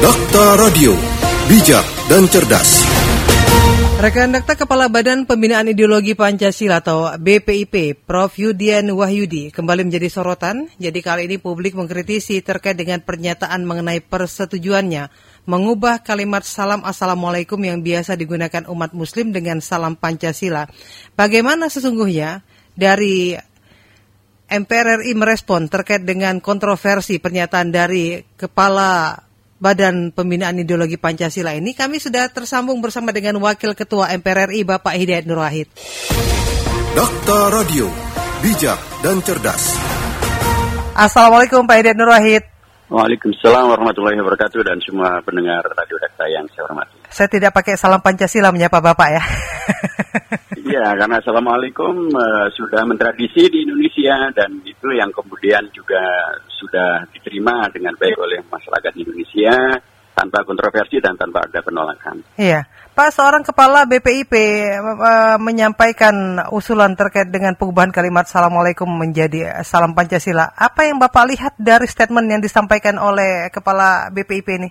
Dakta Radio, bijak dan cerdas. Rekan Dakta Kepala Badan Pembinaan Ideologi Pancasila atau BPIP, Prof. Yudian Wahyudi, kembali menjadi sorotan. Jadi kali ini publik mengkritisi terkait dengan pernyataan mengenai persetujuannya mengubah kalimat salam Assalamualaikum yang biasa digunakan umat muslim dengan salam Pancasila. Bagaimana sesungguhnya dari MPR RI merespon terkait dengan kontroversi pernyataan dari Kepala Badan Pembinaan Ideologi Pancasila ini, kami sudah tersambung bersama dengan Wakil Ketua MPR RI Bapak Hidayat Nur Wahid. Dakta Radio, bijak dan cerdas. Assalamualaikum Pak Hidayat Nur Wahid. Waalaikumsalam warahmatullahi wabarakatuh dan semua pendengar Radio Dakta yang saya hormati. Saya tidak pakai salam Pancasila menyapa Bapak ya. Iya, karena Assalamualaikum uh, sudah mentradisi di Indonesia dan itu yang kemudian juga sudah diterima dengan baik oleh masyarakat Indonesia tanpa kontroversi dan tanpa ada penolakan. Iya, Pak seorang kepala BPIP uh, menyampaikan usulan terkait dengan perubahan kalimat Assalamualaikum menjadi salam Pancasila. Apa yang Bapak lihat dari statement yang disampaikan oleh kepala BPIP ini?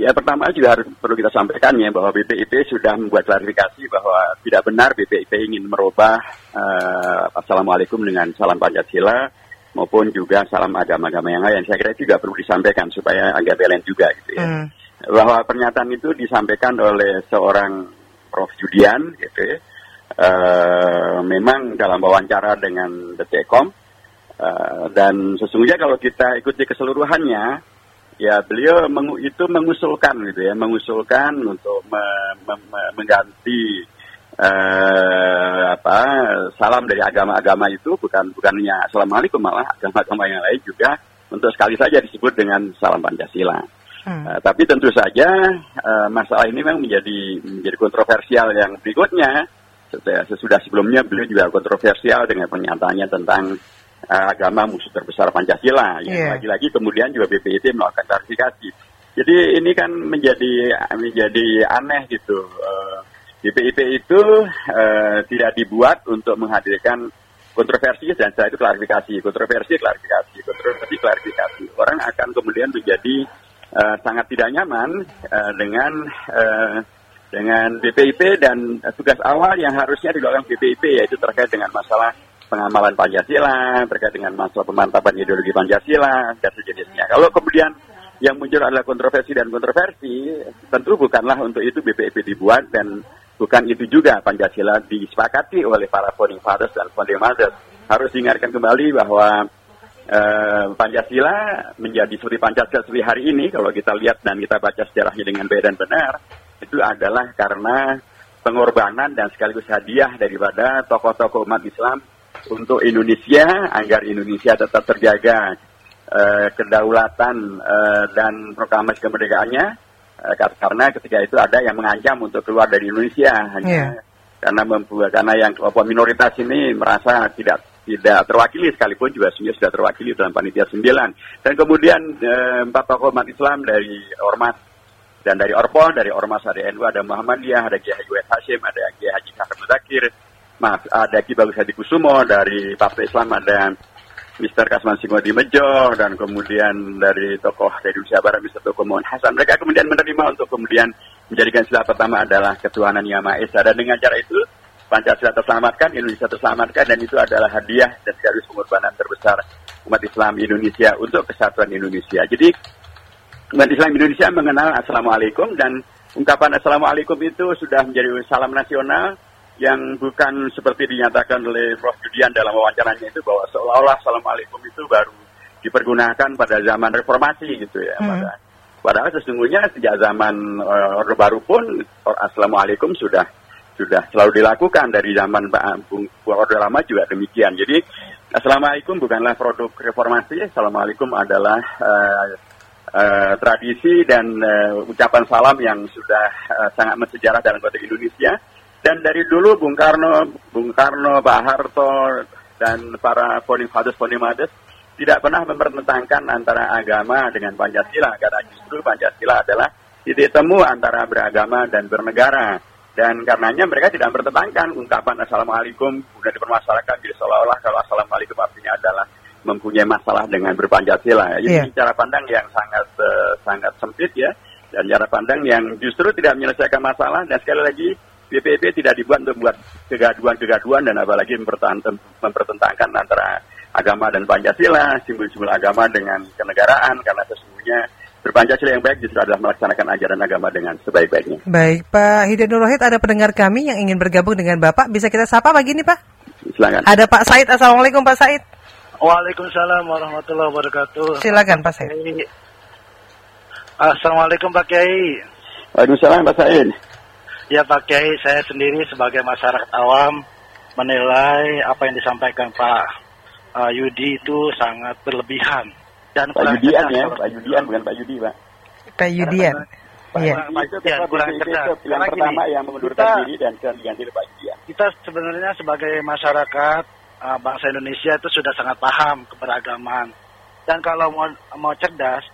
Ya pertama juga harus perlu kita sampaikan ya bahwa BPIP sudah membuat klarifikasi bahwa tidak benar BPIP ingin merubah uh, Assalamualaikum dengan salam Pancasila maupun juga salam agama-agama yang lain. Saya kira itu juga perlu disampaikan supaya agak balance juga gitu ya. Hmm. Bahwa pernyataan itu disampaikan oleh seorang Prof. Judian gitu. Uh, memang dalam wawancara dengan Detekom uh, dan sesungguhnya kalau kita ikuti keseluruhannya ya beliau mengu itu mengusulkan gitu ya, mengusulkan untuk me me me mengganti uh, apa salam dari agama-agama itu bukan bukannya assalamualaikum malah agama-agama yang lain juga untuk sekali saja disebut dengan salam Pancasila. Hmm. Uh, tapi tentu saja uh, masalah ini memang menjadi menjadi kontroversial yang berikutnya. Sesudah sebelumnya beliau juga kontroversial dengan pernyataannya tentang uh, agama musuh terbesar Pancasila. Yeah. lagi-lagi kemudian juga BPIT melakukan klarifikasi. Jadi ini kan menjadi menjadi aneh gitu. Uh, BPIP itu uh, tidak dibuat untuk menghadirkan kontroversi dan setelah itu klarifikasi, kontroversi klarifikasi, kontroversi klarifikasi. Orang akan kemudian menjadi uh, sangat tidak nyaman uh, dengan uh, dengan BPIP dan tugas awal yang harusnya dilakukan BPIP yaitu terkait dengan masalah pengamalan Pancasila, terkait dengan masalah pemantapan ideologi Pancasila, dan sejenisnya. Kalau kemudian yang muncul adalah kontroversi dan kontroversi, tentu bukanlah untuk itu BPIP dibuat dan bukan itu juga Pancasila disepakati oleh para founding fathers dan founding mothers. Harus diingatkan kembali bahwa uh, Pancasila menjadi seperti Pancasila seperti hari ini, kalau kita lihat dan kita baca sejarahnya dengan baik dan benar, itu adalah karena pengorbanan dan sekaligus hadiah daripada tokoh-tokoh umat Islam untuk Indonesia agar Indonesia tetap terjaga uh, kedaulatan uh, dan proklamasi kemerdekaannya uh, karena ketika itu ada yang mengancam untuk keluar dari Indonesia hanya yeah. karena membuat karena yang kelompok minoritas ini merasa tidak tidak terwakili sekalipun juga sebenarnya sudah terwakili dalam panitia 9 dan kemudian empat tokoh umat Islam dari Ormas dan dari Orpon, dari Ormas ada NU, ada Muhammadiyah, ada Kiai Haji Hashim, ada Kiai Haji Kakak Muzakir, Mas, ada Ki Bagus Hadi Kusumo dari Partai Islam ada Mr. Kasman Singo di Mejo dan kemudian dari tokoh dari Indonesia Barat Mr. Toko Mohon Hasan. Mereka kemudian menerima untuk kemudian menjadikan sila pertama adalah ketuhanan Yang Maha Esa dan dengan cara itu Pancasila terselamatkan, Indonesia terselamatkan dan itu adalah hadiah dan sekaligus pengorbanan terbesar umat Islam Indonesia untuk kesatuan Indonesia. Jadi umat Islam Indonesia mengenal Assalamualaikum dan ungkapan Assalamualaikum itu sudah menjadi salam nasional yang bukan seperti dinyatakan oleh Prof. Judian dalam wawancaranya itu bahwa seolah-olah Assalamualaikum itu baru dipergunakan pada zaman reformasi gitu ya. Hmm. Padahal sesungguhnya sejak zaman uh, Orde Baru pun Assalamualaikum sudah sudah selalu dilakukan dari zaman Pak Orde Lama juga demikian. Jadi Assalamualaikum bukanlah produk reformasi, Assalamualaikum adalah uh, uh, tradisi dan uh, ucapan salam yang sudah uh, sangat mensejarah dalam konteks Indonesia. Dan dari dulu Bung Karno, Bung Karno, Pak Harto, dan para founding fathers, founding mothers tidak pernah mempertentangkan antara agama dengan Pancasila. Karena justru Pancasila adalah titik temu antara beragama dan bernegara dan karenanya mereka tidak mempertentangkan ungkapan Assalamualaikum sudah dipermasalahkan jadi seolah-olah kalau Assalamualaikum artinya adalah mempunyai masalah dengan berpancasila jadi yeah. cara pandang yang sangat uh, sangat sempit ya dan cara pandang yang justru tidak menyelesaikan masalah dan sekali lagi BPIP tidak dibuat untuk membuat kegaduhan-kegaduhan dan apalagi mempertentangkan antara agama dan Pancasila, simbol-simbol agama dengan kenegaraan karena sesungguhnya berpancasila yang baik justru adalah melaksanakan ajaran agama dengan sebaik-baiknya. Baik, Pak Hidayat Rohid, ada pendengar kami yang ingin bergabung dengan Bapak. Bisa kita sapa pagi ini, Pak? Silakan. Ada Pak Said. Assalamualaikum, Pak Said. Waalaikumsalam warahmatullahi wabarakatuh. Silakan, Pak Said. Assalamualaikum Pak Kiai. Waalaikumsalam Pak Said. Ya Pak Kiai, saya sendiri sebagai masyarakat awam menilai apa yang disampaikan Pak uh, Yudi itu sangat berlebihan dan Pak Yudian ya, Pak Yudian bukan Pak Yudi, Pak. Pak Yudian. Iya. Pak Yudian kurang cerdas. Yang pertama yang mengundurkan diri dan diganti Pak Yudian. Kita sebenarnya sebagai masyarakat uh, bangsa Indonesia itu sudah sangat paham keberagaman. Dan kalau mau mau cerdas,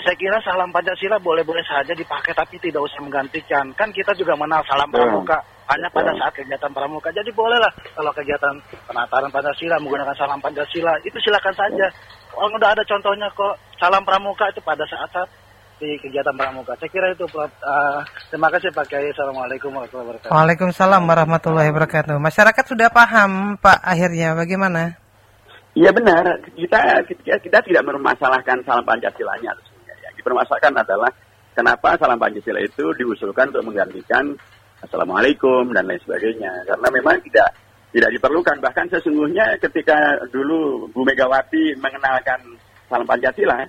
saya kira salam Pancasila boleh-boleh saja dipakai tapi tidak usah menggantikan. Kan kita juga mengenal salam pramuka hanya pada saat kegiatan pramuka. Jadi bolehlah kalau kegiatan penataran Pancasila menggunakan salam Pancasila itu silakan saja. Orang udah ada contohnya kok salam pramuka itu pada saat-saat di kegiatan pramuka. Saya kira itu uh, terima kasih Pak Kiai. Assalamualaikum warahmatullahi wabarakatuh. Waalaikumsalam warahmatullahi wabarakatuh. Masyarakat sudah paham Pak akhirnya bagaimana? Iya benar. Kita, kita kita tidak mempermasalahkan salam Pancasilanya sesungguhnya. Yang dipermasalahkan adalah kenapa salam Pancasila itu diusulkan untuk menggantikan Assalamualaikum dan lain sebagainya. Karena memang tidak tidak diperlukan. Bahkan sesungguhnya ketika dulu Bu Megawati mengenalkan salam Pancasila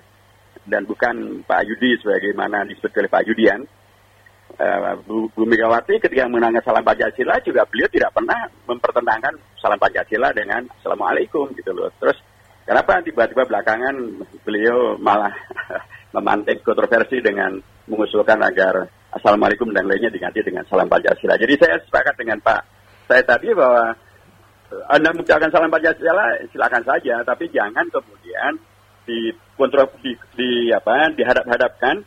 dan bukan Pak Yudi sebagaimana disebut oleh Pak Yudian, uh, Bu, Bu Megawati ketika mengenalkan salam Pancasila juga beliau tidak pernah mempertentangkan salam Pancasila dengan Assalamualaikum gitu loh. Terus kenapa tiba-tiba belakangan beliau malah memantik kontroversi dengan mengusulkan agar Assalamualaikum dan lainnya diganti dengan salam Pancasila. Jadi saya sepakat dengan Pak saya tadi bahwa anda mengucapkan salam Pancasila silakan saja, tapi jangan kemudian di kontrol di, di apa dihadap-hadapkan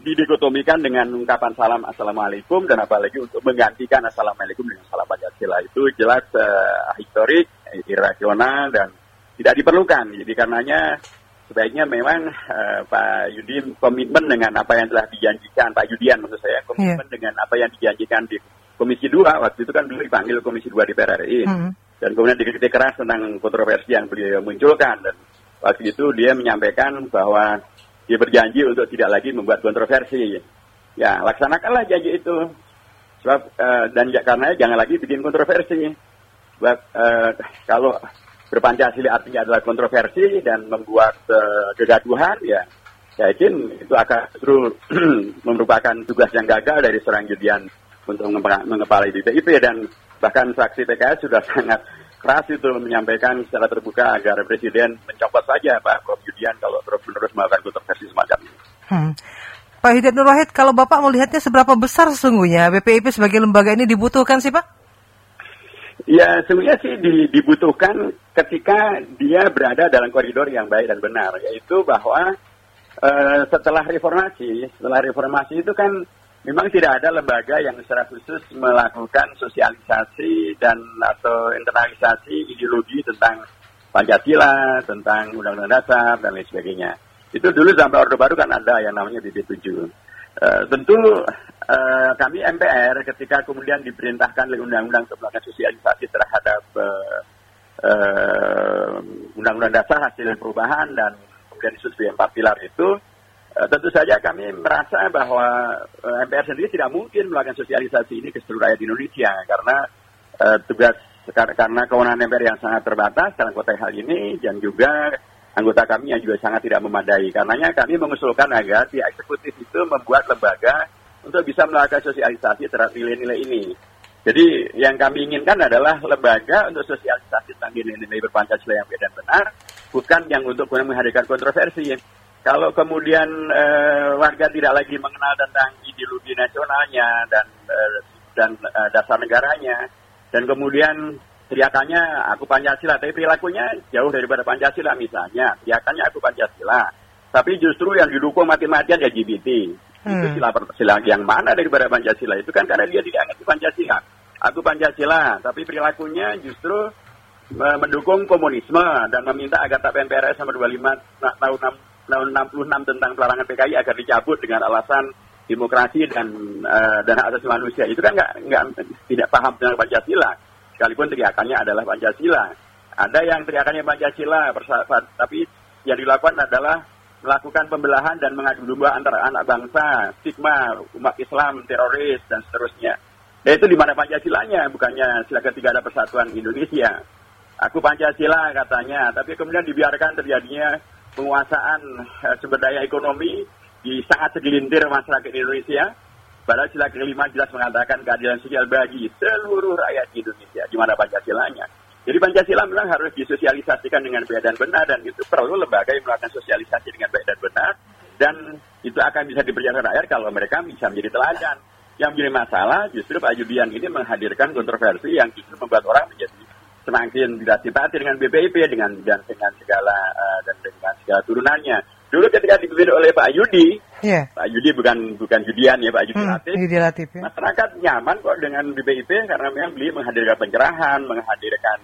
didikotomikan dengan ungkapan salam assalamualaikum dan apalagi untuk menggantikan assalamualaikum dengan salam Pancasila itu jelas uh, historik, irasional dan tidak diperlukan. Jadi karenanya sebaiknya memang uh, Pak Yudi komitmen dengan apa yang telah dijanjikan Pak Yudian maksud saya komitmen yeah. dengan apa yang dijanjikan di Komisi 2 waktu itu kan dulu dipanggil Komisi 2 di RI hmm. dan kemudian dikritik keras tentang kontroversi yang beliau munculkan. Dan waktu itu dia menyampaikan bahwa dia berjanji untuk tidak lagi membuat kontroversi. Ya laksanakanlah janji itu. Sebab uh, dan ya, karena jangan lagi bikin kontroversi. Sebab uh, kalau berpancasila artinya adalah kontroversi dan membuat uh, kegaduhan ya saya yakin itu akan justru merupakan tugas yang gagal dari seorang Judian untuk mengepalai BPIP dan bahkan fraksi PKS sudah sangat keras itu menyampaikan secara terbuka agar Presiden mencopot saja Pak Prof. Yudian kalau terus-menerus melakukan kontroversi semacam ini. Hmm. Pak Hidayat Nur Wahid, kalau Bapak melihatnya seberapa besar sesungguhnya BPIP sebagai lembaga ini dibutuhkan sih Pak? Ya, sebenarnya sih dibutuhkan ketika dia berada dalam koridor yang baik dan benar, yaitu bahwa uh, setelah reformasi, setelah reformasi itu kan memang tidak ada lembaga yang secara khusus melakukan sosialisasi dan atau internalisasi ideologi tentang Pancasila, tentang Undang-Undang Dasar dan lain sebagainya. Itu dulu zaman Orde Baru kan ada yang namanya BB7. Uh, eh, tentu uh, kami MPR ketika kemudian diperintahkan oleh Undang-Undang untuk melakukan sosialisasi terhadap Undang-Undang uh, Dasar hasil perubahan dan kemudian sebagai empat pilar itu, Eh, tentu saja kami merasa bahwa eh, MPR sendiri tidak mungkin melakukan sosialisasi ini ke seluruh rakyat Indonesia karena uh, tugas karena kewenangan MPR yang sangat terbatas dalam konteks hal ini dan juga anggota kami yang juga sangat tidak memadai. Karenanya kami mengusulkan agar pihak eksekutif itu membuat lembaga untuk bisa melakukan sosialisasi terhadap nilai-nilai ini. Jadi yang kami inginkan adalah lembaga untuk sosialisasi tentang nilai-nilai berpancasila yang baik dan benar, bukan yang untuk menghadirkan kontroversi. Kalau kemudian uh, warga tidak lagi mengenal tentang ideologi nasionalnya dan uh, dan uh, dasar negaranya, dan kemudian teriakannya aku Pancasila, tapi perilakunya jauh daripada Pancasila misalnya, teriakannya aku Pancasila, tapi justru yang didukung mati-matian LGBT. Hmm. Itu sila, sila yang mana daripada Pancasila? Itu kan karena dia tidak ngerti Pancasila. Aku Pancasila, tapi perilakunya justru mendukung komunisme dan meminta agar TAP MPRS nomor 25 tahun tahun 66 tentang pelarangan PKI agar dicabut dengan alasan demokrasi dan uh, dan hak asasi manusia. Itu kan nggak nggak tidak paham tentang Pancasila. Sekalipun teriakannya adalah Pancasila. Ada yang teriakannya Pancasila tapi yang dilakukan adalah melakukan pembelahan dan mengadu domba antara anak bangsa stigma umat Islam teroris dan seterusnya. Dan itu di mana Pancasilanya bukannya sila ketiga ada persatuan Indonesia. Aku Pancasila katanya. Tapi kemudian dibiarkan terjadinya penguasaan uh, sumber daya ekonomi di sangat segelintir masyarakat Indonesia. Padahal sila kelima jelas mengatakan keadilan sosial bagi seluruh rakyat Indonesia. Di mana Pancasilanya? Jadi Pancasila memang harus disosialisasikan dengan baik dan benar dan itu perlu lembaga yang melakukan sosialisasi dengan baik dan benar dan itu akan bisa dipercaya rakyat kalau mereka bisa menjadi teladan. Yang menjadi masalah justru Pak Judian ini menghadirkan kontroversi yang justru membuat orang menjadi semakin tidak simpati dengan BPIP dengan dan dengan segala uh, dan dengan segala turunannya. Dulu ketika dipimpin oleh Pak Yudi, yeah. Pak Yudi bukan bukan Judian ya Pak Yudi hmm, Latif, Yudi Latif ya. masyarakat nyaman kok dengan BPIP karena memang beliau menghadirkan pencerahan, menghadirkan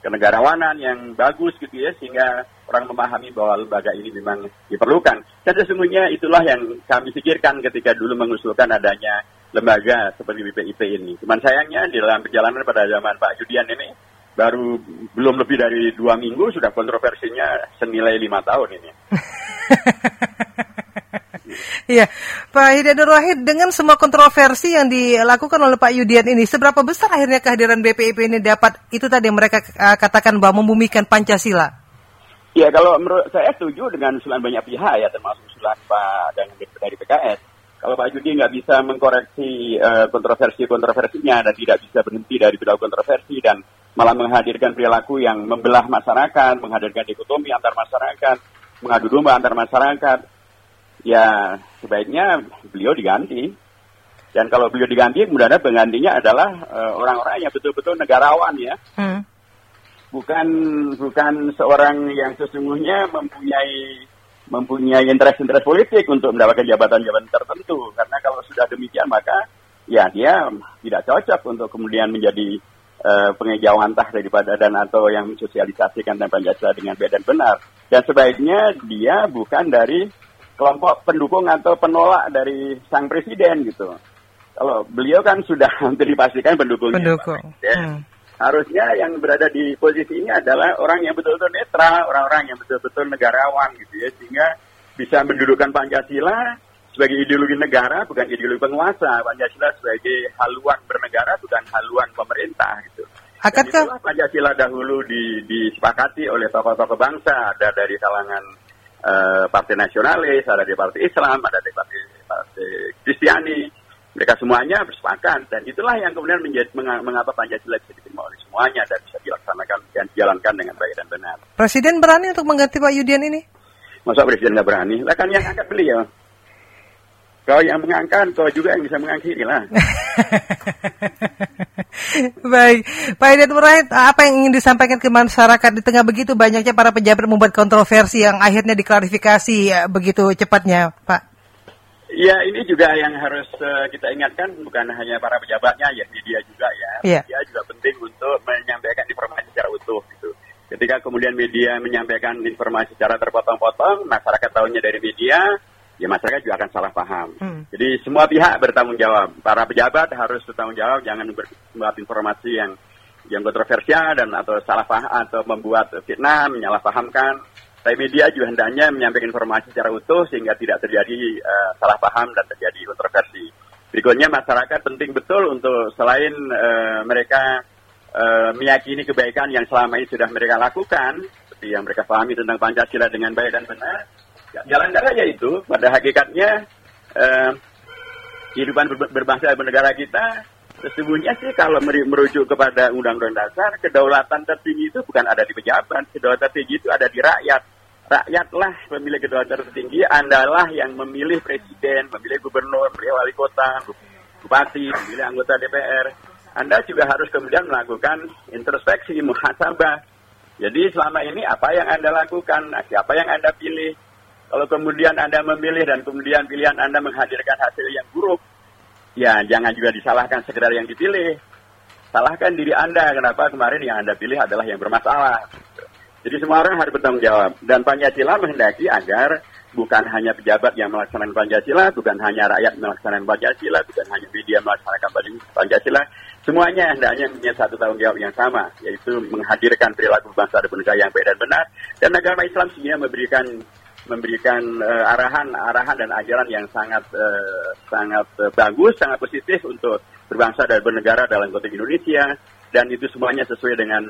kenegarawanan yang bagus gitu ya sehingga orang memahami bahwa lembaga ini memang diperlukan. Dan sesungguhnya itulah yang kami pikirkan ketika dulu mengusulkan adanya lembaga seperti BPIP ini. Cuman sayangnya di dalam perjalanan pada zaman Pak Judian ini baru belum lebih dari dua minggu sudah kontroversinya senilai lima tahun ini. Iya, Pak Hidayat Wahid dengan semua kontroversi yang dilakukan oleh Pak Yudian ini, seberapa besar akhirnya kehadiran BPIP ini dapat itu tadi yang mereka uh, katakan bahwa membumikan Pancasila? Ya, kalau menurut saya setuju dengan usulan banyak pihak ya, termasuk usulan Pak dan dari PKS. Kalau Pak Yudi nggak bisa mengkoreksi uh, kontroversi-kontroversinya dan tidak bisa berhenti dari bidang kontroversi dan malah menghadirkan perilaku yang membelah masyarakat, menghadirkan dikotomi antar masyarakat, mengadu domba antar masyarakat, ya sebaiknya beliau diganti. Dan kalau beliau diganti, kemudian penggantinya adalah uh, orang-orang yang betul-betul negarawan ya. Hmm. Bukan bukan seorang yang sesungguhnya mempunyai mempunyai interest-interest politik untuk mendapatkan jabatan-jabatan tertentu. Karena kalau sudah demikian maka ya dia tidak cocok untuk kemudian menjadi uh, pengejauhan entah daripada dan atau yang mensosialisasikan tentang Pancasila dengan baik dan benar. Dan sebaiknya dia bukan dari kelompok pendukung atau penolak dari sang presiden gitu. Kalau beliau kan sudah hampir dipastikan pendukungnya. Pendukung. Hmm. Harusnya yang berada di posisi ini adalah orang yang betul-betul netral, orang-orang yang betul-betul negarawan gitu ya, sehingga bisa mendudukan Pancasila sebagai ideologi negara, bukan ideologi penguasa. Pancasila sebagai haluan bernegara, bukan haluan pemerintah gitu. Akankah Pancasila dahulu di, disepakati oleh tokoh-tokoh bangsa, ada dari kalangan uh, partai nasionalis, ada dari partai Islam, ada dari partai, partai Kristiani. Mereka semuanya bersepakat dan itulah yang kemudian menjadi mengapa Pancasila bisa diterima oleh semuanya dan bisa dilaksanakan dan dijalankan dengan baik dan benar. Presiden berani untuk mengganti Pak Yudian ini? Masa presiden nggak berani? Lah kan yang angkat beliau. Kau yang mengangkat, kau juga yang bisa mengakhiri lah. Baik, Pak Hidayat Murahid, apa yang ingin disampaikan ke masyarakat di tengah begitu banyaknya para pejabat membuat kontroversi yang akhirnya diklarifikasi ya, begitu cepatnya, Pak? Ya, ini juga yang harus uh, kita ingatkan bukan hanya para pejabatnya, ya media juga ya. Yeah. Media juga penting untuk menyampaikan informasi secara utuh gitu. Ketika kemudian media menyampaikan informasi secara terpotong-potong, masyarakat tahunya dari media, ya masyarakat juga akan salah paham. Hmm. Jadi semua pihak bertanggung jawab. Para pejabat harus bertanggung jawab, jangan membuat informasi yang yang kontroversial dan atau salah paham atau membuat fitnah, menyalahpahamkan. Tapi media juga hendaknya menyampaikan informasi secara utuh sehingga tidak terjadi uh, salah paham dan terjadi kontroversi. Berikutnya masyarakat penting betul untuk selain uh, mereka uh, meyakini kebaikan yang selama ini sudah mereka lakukan, seperti yang mereka pahami tentang Pancasila dengan baik dan benar, jalan raya itu. Pada hakikatnya eh, kehidupan ber berbangsa dan bernegara kita sesungguhnya sih kalau merujuk kepada undang-undang dasar kedaulatan tertinggi itu bukan ada di pejabat. Kedaulatan tertinggi itu ada di rakyat. Rakyatlah pemilik kedaulatan tertinggi andalah yang memilih presiden memilih gubernur memilih wali kota bupati memilih anggota DPR anda juga harus kemudian melakukan introspeksi muhasabah. Jadi selama ini apa yang anda lakukan siapa yang anda pilih kalau kemudian Anda memilih dan kemudian pilihan Anda menghadirkan hasil yang buruk, ya jangan juga disalahkan sekedar yang dipilih. Salahkan diri Anda, kenapa kemarin yang Anda pilih adalah yang bermasalah. Jadi semua orang harus bertanggung jawab. Dan Pancasila menghendaki agar bukan hanya pejabat yang melaksanakan Pancasila, bukan hanya rakyat melaksanakan Pancasila, bukan hanya media melaksanakan Pancasila, semuanya hendaknya punya satu tanggung jawab yang sama, yaitu menghadirkan perilaku bangsa dan bangsa yang baik dan benar. Dan agama Islam sebenarnya memberikan memberikan uh, arahan arahan dan ajaran yang sangat uh, sangat uh, bagus, sangat positif untuk berbangsa dan bernegara dalam konteks Indonesia dan itu semuanya sesuai dengan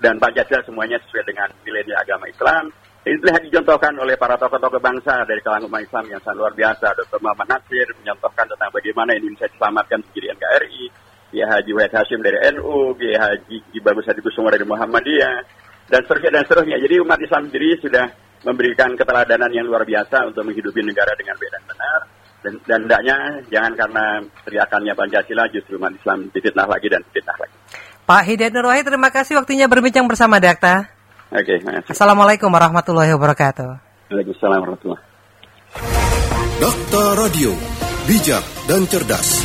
dan Pancasila semuanya sesuai dengan nilai agama Islam. Itu yang dicontohkan oleh para tokoh-tokoh bangsa dari kalangan umat Islam yang sangat luar biasa. Dr. Muhammad Nasir mencontohkan tentang bagaimana Indonesia diselamatkan menjadi NKRI, Kiai Haji Wahid Hashim dari NU, Kiai Haji Bagus Hadi Kusuma dari Muhammadiyah, dan seterusnya dan seterusnya. Jadi umat Islam sendiri sudah memberikan keteladanan yang luar biasa untuk menghidupi negara dengan baik dan benar. Dan, dan hendaknya jangan karena teriakannya Pancasila justru umat Islam difitnah lagi dan difitnah lagi. Pak Hidayat Nur Wahid, terima kasih waktunya berbincang bersama Dakta. Oke, okay, Assalamualaikum warahmatullahi wabarakatuh. Waalaikumsalam warahmatullahi Dakta Radio, bijak dan cerdas.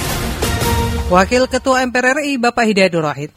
Wakil Ketua MPR RI Bapak Hidayat Nur Wahid.